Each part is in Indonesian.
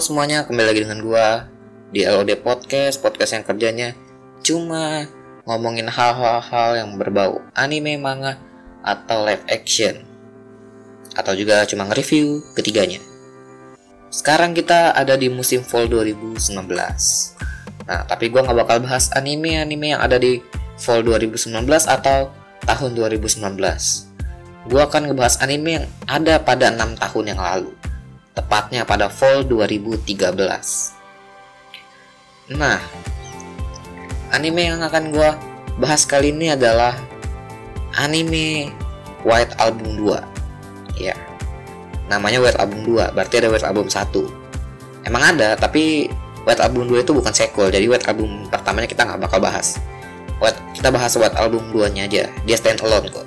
Semuanya, kembali lagi dengan gua di LOD Podcast, podcast yang kerjanya cuma ngomongin hal-hal yang berbau anime, manga, atau live action. Atau juga cuma nge-review ketiganya. Sekarang kita ada di musim fall 2019. Nah, tapi gua nggak bakal bahas anime-anime yang ada di fall 2019 atau tahun 2019. Gua akan ngebahas anime yang ada pada 6 tahun yang lalu tepatnya pada fall 2013. Nah, anime yang akan gue bahas kali ini adalah anime White Album 2. Ya, namanya White Album 2, berarti ada White Album 1. Emang ada, tapi White Album 2 itu bukan sequel, jadi White Album pertamanya kita nggak bakal bahas. White, kita bahas White Album 2-nya aja, dia stand alone kok.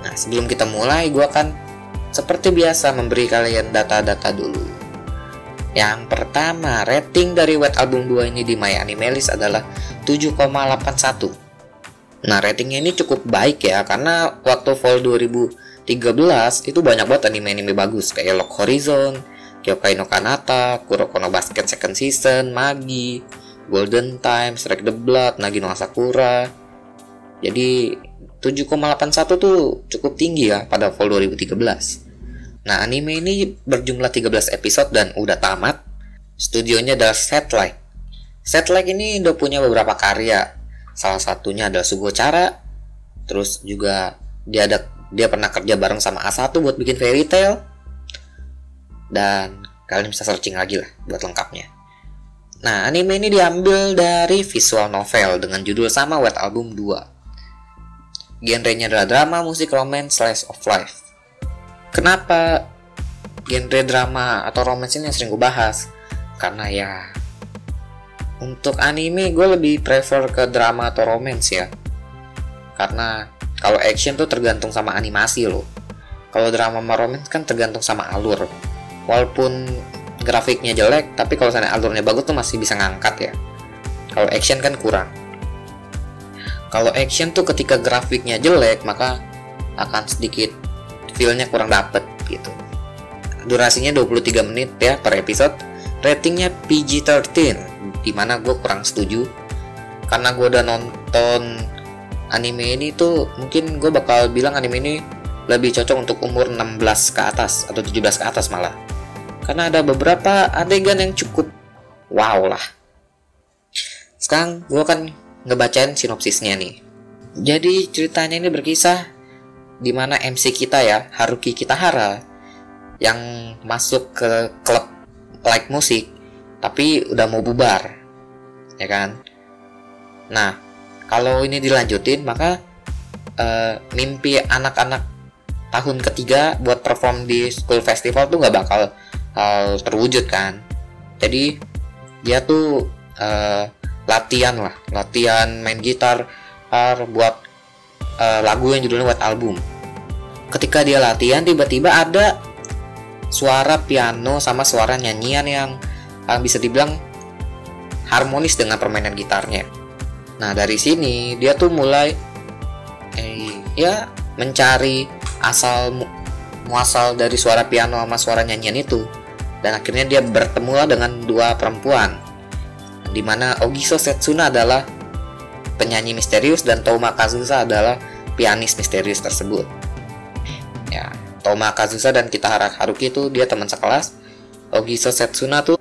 Nah, sebelum kita mulai, gue akan seperti biasa memberi kalian data-data dulu. Yang pertama, rating dari White Album 2 ini di My Animalist adalah 7,81. Nah, ratingnya ini cukup baik ya, karena waktu fall 2013 itu banyak banget anime-anime bagus kayak Lock Horizon, Kyokai no Kanata, Kuroko no Basket Second Season, Magi, Golden Time, Strike the Blood, Nagi no Asakura. Jadi 7,81 tuh cukup tinggi ya pada fall 2013. Nah, anime ini berjumlah 13 episode dan udah tamat. Studionya adalah Satellite. Satellite ini udah punya beberapa karya. Salah satunya adalah Sugo Cara. Terus juga dia ada dia pernah kerja bareng sama A1 buat bikin Fairy Tail. Dan kalian bisa searching lagi lah buat lengkapnya. Nah, anime ini diambil dari visual novel dengan judul sama Wet Album 2 genrenya adalah drama, musik, romance, slice of life. Kenapa genre drama atau romance ini yang sering gue bahas? Karena ya untuk anime gue lebih prefer ke drama atau romance ya. Karena kalau action tuh tergantung sama animasi loh. Kalau drama sama romance kan tergantung sama alur. Walaupun grafiknya jelek, tapi kalau sana alurnya bagus tuh masih bisa ngangkat ya. Kalau action kan kurang. Kalau action tuh ketika grafiknya jelek maka akan sedikit feelnya kurang dapet gitu. Durasinya 23 menit ya per episode. Ratingnya PG-13 di mana gue kurang setuju karena gue udah nonton anime ini tuh mungkin gue bakal bilang anime ini lebih cocok untuk umur 16 ke atas atau 17 ke atas malah karena ada beberapa adegan yang cukup wow lah sekarang gue akan ngebacain sinopsisnya nih. Jadi ceritanya ini berkisah di mana MC kita ya, Haruki Kitahara yang masuk ke klub like musik tapi udah mau bubar. Ya kan? Nah, kalau ini dilanjutin maka uh, mimpi anak-anak tahun ketiga buat perform di school festival tuh nggak bakal uh, terwujud kan. Jadi dia tuh uh, latihan lah latihan main gitar buat uh, lagu yang judulnya White Album. Ketika dia latihan tiba-tiba ada suara piano sama suara nyanyian yang uh, bisa dibilang harmonis dengan permainan gitarnya. Nah dari sini dia tuh mulai eh, ya mencari asal muasal dari suara piano sama suara nyanyian itu. Dan akhirnya dia bertemu dengan dua perempuan di mana Ogiso Setsuna adalah penyanyi misterius dan Toma Kazusa adalah pianis misterius tersebut. Ya, Toma Kazusa dan Kitahara Haruki itu dia teman sekelas. Ogiso Setsuna tuh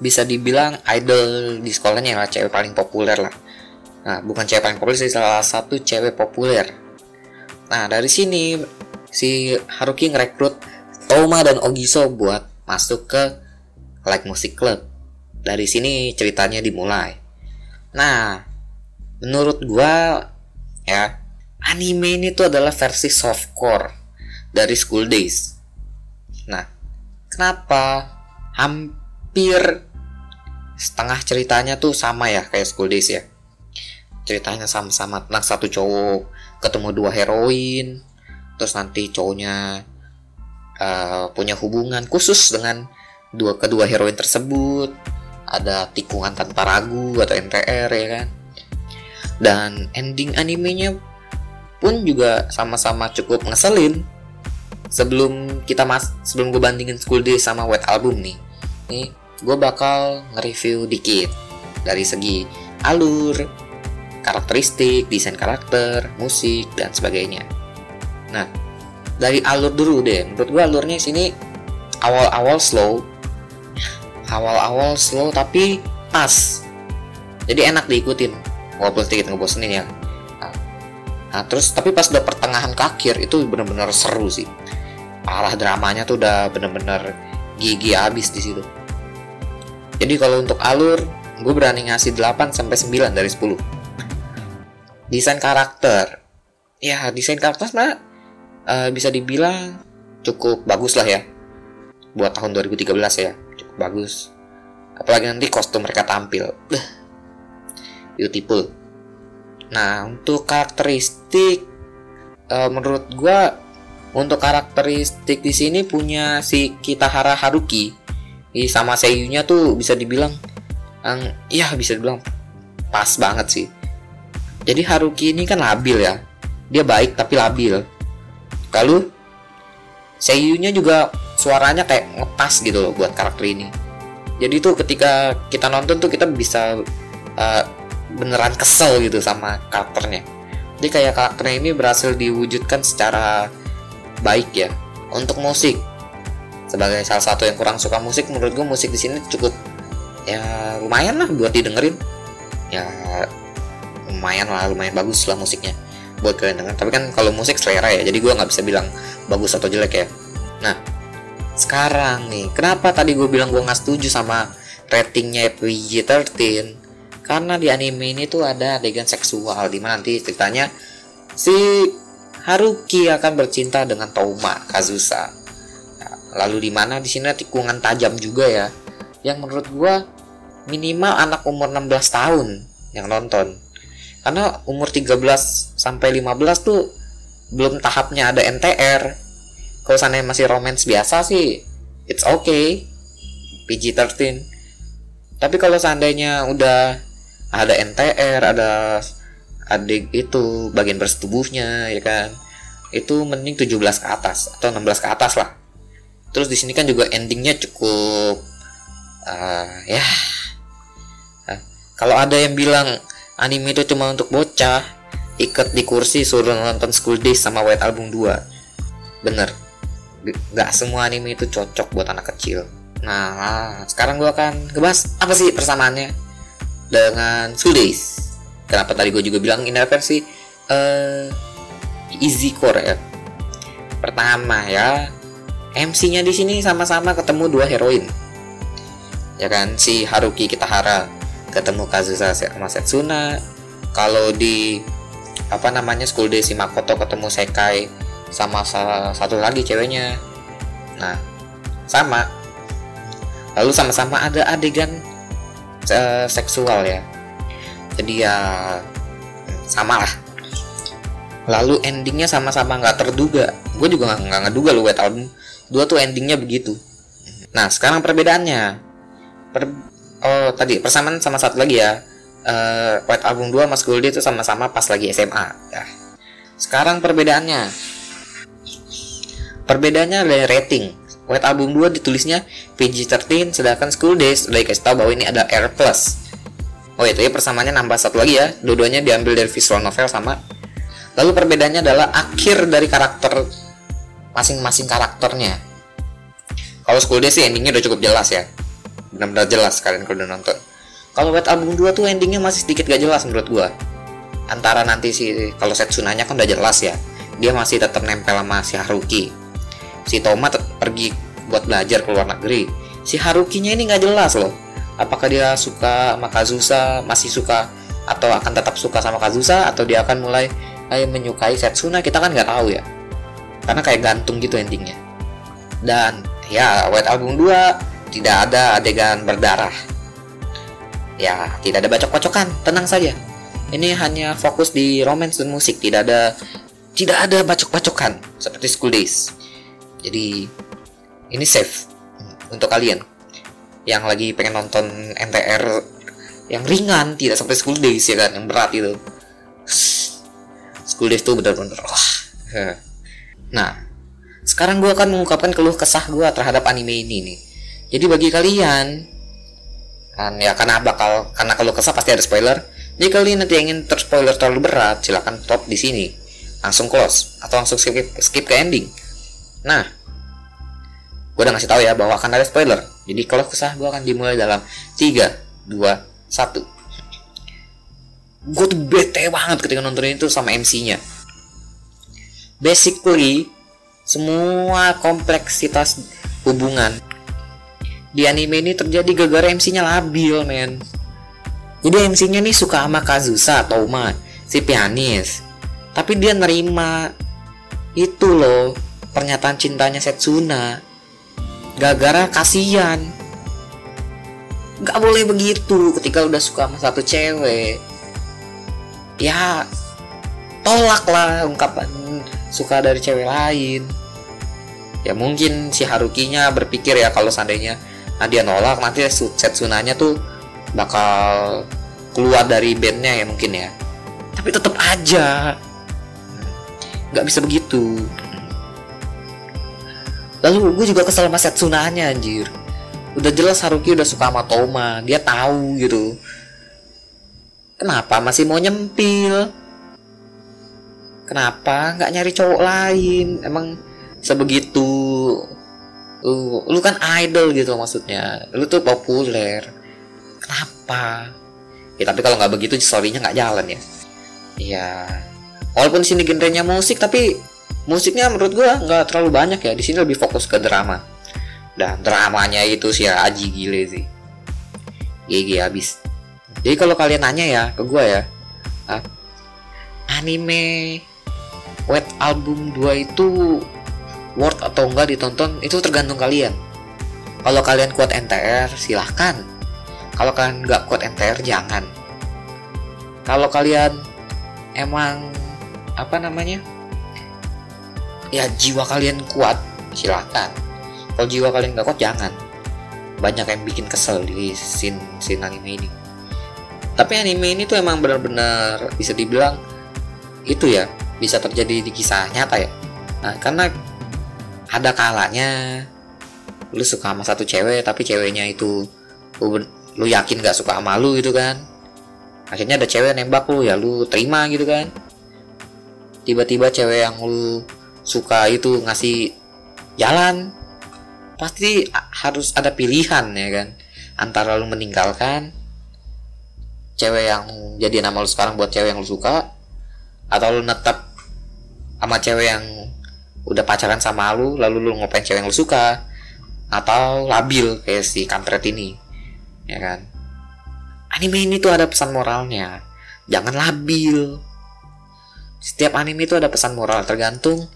bisa dibilang idol di sekolahnya yang cewek paling populer lah. Nah, bukan cewek paling populer sih, salah satu cewek populer. Nah, dari sini si Haruki ngerekrut Toma dan Ogiso buat masuk ke Like Music Club dari sini ceritanya dimulai. Nah, menurut gua ya, anime ini tuh adalah versi softcore dari School Days. Nah, kenapa hampir setengah ceritanya tuh sama ya kayak School Days ya? Ceritanya sama-sama tentang satu cowok ketemu dua heroin, terus nanti cowoknya uh, punya hubungan khusus dengan dua kedua heroin tersebut ada tikungan tanpa ragu atau NTR ya kan? Dan ending animenya pun juga sama-sama cukup ngeselin. Sebelum kita mas sebelum gue bandingin School Days sama White Album nih nih gue bakal nge-review dikit dari segi alur karakteristik desain karakter musik dan sebagainya. Nah dari alur dulu deh. Menurut gue alurnya sini awal-awal slow awal-awal slow tapi pas. Jadi enak diikutin walaupun sedikit ngebosenin ya. Nah, nah terus tapi pas udah pertengahan ke akhir itu bener-bener seru sih. Parah dramanya tuh udah bener-bener gigi habis di situ. Jadi kalau untuk alur gue berani ngasih 8 sampai 9 dari 10 desain karakter. Ya desain karakter mah uh, bisa dibilang cukup bagus lah ya. Buat tahun 2013 ya bagus. Apalagi nanti kostum mereka tampil. Beautiful nah untuk karakteristik uh, menurut gue untuk karakteristik di sini punya si Kitahara Haruki. Sama seiyunya tuh bisa dibilang yang ya bisa dibilang pas banget sih. Jadi Haruki ini kan labil ya. Dia baik tapi labil. Lalu seiyunya juga suaranya kayak ngepas gitu loh buat karakter ini. Jadi tuh ketika kita nonton tuh kita bisa uh, beneran kesel gitu sama karakternya. Jadi kayak karakternya ini berhasil diwujudkan secara baik ya untuk musik. Sebagai salah satu yang kurang suka musik menurut gue musik di sini cukup ya lumayan lah buat didengerin. Ya lumayan lah lumayan bagus lah musiknya buat kalian denger. Tapi kan kalau musik selera ya jadi gue nggak bisa bilang bagus atau jelek ya. Nah sekarang nih kenapa tadi gue bilang gue nggak setuju sama ratingnya PG-13 karena di anime ini tuh ada adegan seksual di mana nanti ceritanya si Haruki akan bercinta dengan Touma Kazusa. lalu di mana di sini tikungan tajam juga ya, yang menurut gua minimal anak umur 16 tahun yang nonton. Karena umur 13 sampai 15 tuh belum tahapnya ada NTR. Kalau sana masih romance biasa sih, it's okay. PG-13. Tapi kalau seandainya udah ada NTR, ada adik itu bagian bersetubuhnya ya kan itu mending 17 ke atas atau 16 ke atas lah. Terus di sini kan juga endingnya cukup uh, ya. Kalau ada yang bilang anime itu cuma untuk bocah ikat di kursi suruh nonton School Days sama White Album 2 bener nggak semua anime itu cocok buat anak kecil. Nah sekarang gue akan ngebahas apa sih persamaannya dengan School Days. Kenapa tadi gue juga bilang ini versi uh, easy core ya. Pertama ya MC-nya di sini sama-sama ketemu dua heroin. Ya kan? Si Haruki Kitahara ketemu Kazusa sama Setsuna. Kalau di apa namanya School Day si Makoto ketemu Sekai sama satu lagi ceweknya. Nah sama. Lalu sama-sama ada adegan uh, seksual ya. Jadi ya sama lah. Lalu endingnya sama-sama nggak terduga. Gue juga nggak ngeduga lu White Album. Dua tuh endingnya begitu. Nah sekarang perbedaannya. Per, oh tadi persamaan sama satu lagi ya. Uh, White Album 2 Mas Goldie itu sama-sama pas lagi SMA ya. sekarang perbedaannya perbedaannya adalah rating White Album 2 ditulisnya PG-13 sedangkan School Days udah dikasih tahu bahwa ini ada R+. Oh itu ya persamaannya nambah satu lagi ya. Dua-duanya diambil dari visual novel sama. Lalu perbedaannya adalah akhir dari karakter masing-masing karakternya. Kalau School Days sih endingnya udah cukup jelas ya. Benar-benar jelas kalian kalau udah nonton. Kalau White Album 2 tuh endingnya masih sedikit gak jelas menurut gua. Antara nanti si kalau Setsunanya kan udah jelas ya. Dia masih tetap nempel sama si Haruki. Si Toma pergi buat belajar ke luar negeri. Si Harukinya ini nggak jelas loh apakah dia suka sama Kazusa masih suka atau akan tetap suka sama Kazusa atau dia akan mulai kayak menyukai Setsuna? Kita kan nggak tahu ya karena kayak gantung gitu endingnya. Dan ya White Album 2 tidak ada adegan berdarah. Ya tidak ada bacok-bacokan tenang saja. Ini hanya fokus di romance dan musik tidak ada tidak ada bacok-bacokan seperti School Days jadi ini safe untuk kalian yang lagi pengen nonton NTR yang ringan tidak sampai school days ya kan? Yang berat itu. School days tuh bener-bener wah. Nah sekarang gue akan mengungkapkan keluh kesah gue terhadap anime ini nih. Jadi bagi kalian kan ya karena bakal karena kalau kesah pasti ada spoiler. Jadi kalian nanti ingin terspoiler terlalu berat silahkan stop di sini. Langsung close atau langsung skip skip ke ending. Nah gue udah ngasih tahu ya bahwa akan ada spoiler. Jadi kalau kesah gue akan dimulai dalam 3 2 1 gue tuh bete banget ketika nonton itu sama MC-nya basically semua kompleksitas hubungan di anime ini terjadi gara-gara MC-nya labil men. Jadi MC-nya nih suka sama Kazusa Toma si pianis. Tapi dia nerima itu loh pernyataan cintanya Setsuna gara-gara kasihan. Gak boleh begitu ketika udah suka sama satu cewek. Ya tolak lah ungkapan suka dari cewek lain. Ya mungkin si Harukinya berpikir ya kalau seandainya nah dia nolak nanti Setsunanya tuh bakal keluar dari bandnya ya mungkin ya. Tapi tetap aja. Nggak bisa begitu lalu gue juga kesel sama Setsunanya anjir udah jelas Haruki udah suka sama Toma dia tahu gitu Kenapa masih mau nyempil? Kenapa nggak nyari cowok lain? Emang sebegitu lu, lu kan idol gitu maksudnya. Lu tuh populer. Kenapa? Ya tapi kalau nggak begitu storynya nggak jalan ya. Iya. Walaupun sini genrenya musik tapi musiknya menurut gua nggak terlalu banyak ya. Di sini lebih fokus ke drama. Dan dramanya itu sih aji gile sih. GG habis jadi kalau kalian nanya ya ke gue ya uh, anime Wet Album 2 itu worth atau enggak ditonton itu tergantung kalian kalau kalian kuat NTR silahkan kalau kalian nggak kuat NTR jangan kalau kalian emang apa namanya ya jiwa kalian kuat silahkan kalau jiwa kalian nggak kuat jangan. Banyak yang bikin kesel di scene scene anime ini. Tapi anime ini tuh emang benar-benar bisa dibilang itu ya bisa terjadi di kisah nyata ya. Nah, karena ada kalanya lu suka sama satu cewek tapi ceweknya itu lu, lu yakin gak suka sama lu gitu kan. Akhirnya ada cewek nembak lu ya lu terima gitu kan. Tiba-tiba cewek yang lu suka itu ngasih jalan pasti harus ada pilihan ya kan? Antara lu meninggalkan cewek yang jadi nama lu sekarang buat cewek yang lu suka atau lu netap sama cewek yang udah pacaran sama lu lalu lu ngopain cewek yang lu suka atau labil kayak si kampret ini ya kan? Anime ini tuh ada pesan moralnya. Jangan labil. Setiap anime itu ada pesan moral tergantung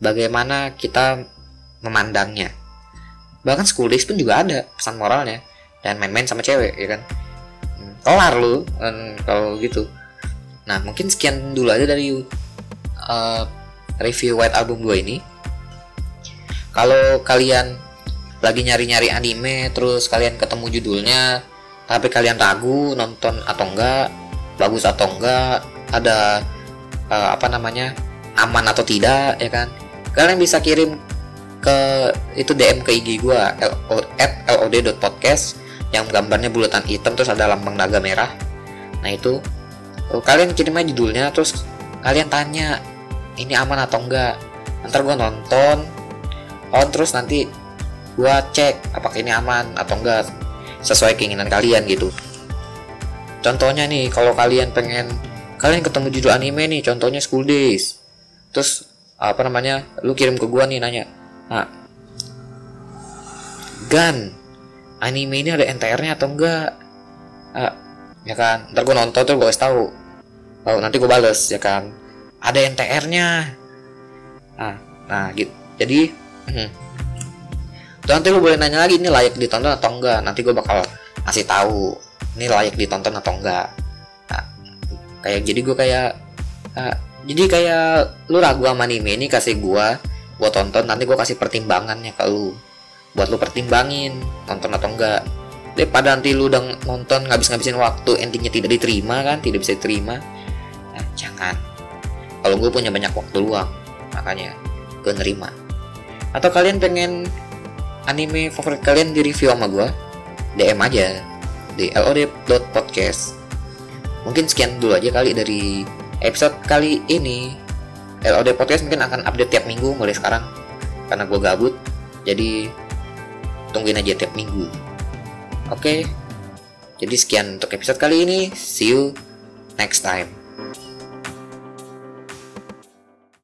bagaimana kita memandangnya. Bahkan school days pun juga ada pesan moralnya. Dan main-main sama cewek ya kan? Kelar lu kalau gitu. Nah mungkin sekian dulu aja dari uh, review White Album 2 ini. Kalau kalian lagi nyari-nyari anime terus kalian ketemu judulnya tapi kalian ragu nonton atau enggak bagus atau enggak ada uh, apa namanya aman atau tidak ya kan kalian bisa kirim ke itu DM ke IG gua at lod.podcast yang gambarnya bulatan hitam terus ada lambang naga merah. Nah itu oh, kalian kirim aja judulnya terus kalian tanya ini aman atau enggak? Ntar gue nonton on terus nanti gue cek apakah ini aman atau enggak sesuai keinginan kalian gitu. Contohnya nih kalau kalian pengen kalian ketemu judul anime nih contohnya school days. Terus apa namanya lu kirim ke gua nih nanya nah Gan anime ini ada NTR-nya atau enggak? Uh, ya kan ntar gue nonton tuh gue kasih tahu. Oh, nanti gue bales ya kan. Ada NTR-nya nah nah gitu jadi hmm. tuh nanti lu boleh nanya lagi ini layak ditonton atau enggak? Nanti gue bakal kasih tahu ini layak ditonton atau enggak? Nah, kayak jadi gue kayak uh, jadi kayak lu ragu sama anime ini kasih gue gue tonton nanti gue kasih pertimbangannya ke lu. Buat lu pertimbangin nonton atau enggak. Daripada nanti lu udah nonton ngabis-ngabisin waktu endingnya tidak diterima kan tidak bisa diterima. Nah jangan. Kalau gue punya banyak waktu luang makanya gue nerima. Atau kalian pengen anime favorit kalian di review sama gue DM aja. Di lod.podcast mungkin sekian dulu aja kali dari episode kali ini LOD Podcast mungkin akan update tiap minggu mulai sekarang karena gue gabut jadi tungguin aja tiap minggu. Oke jadi sekian untuk episode kali ini see you next time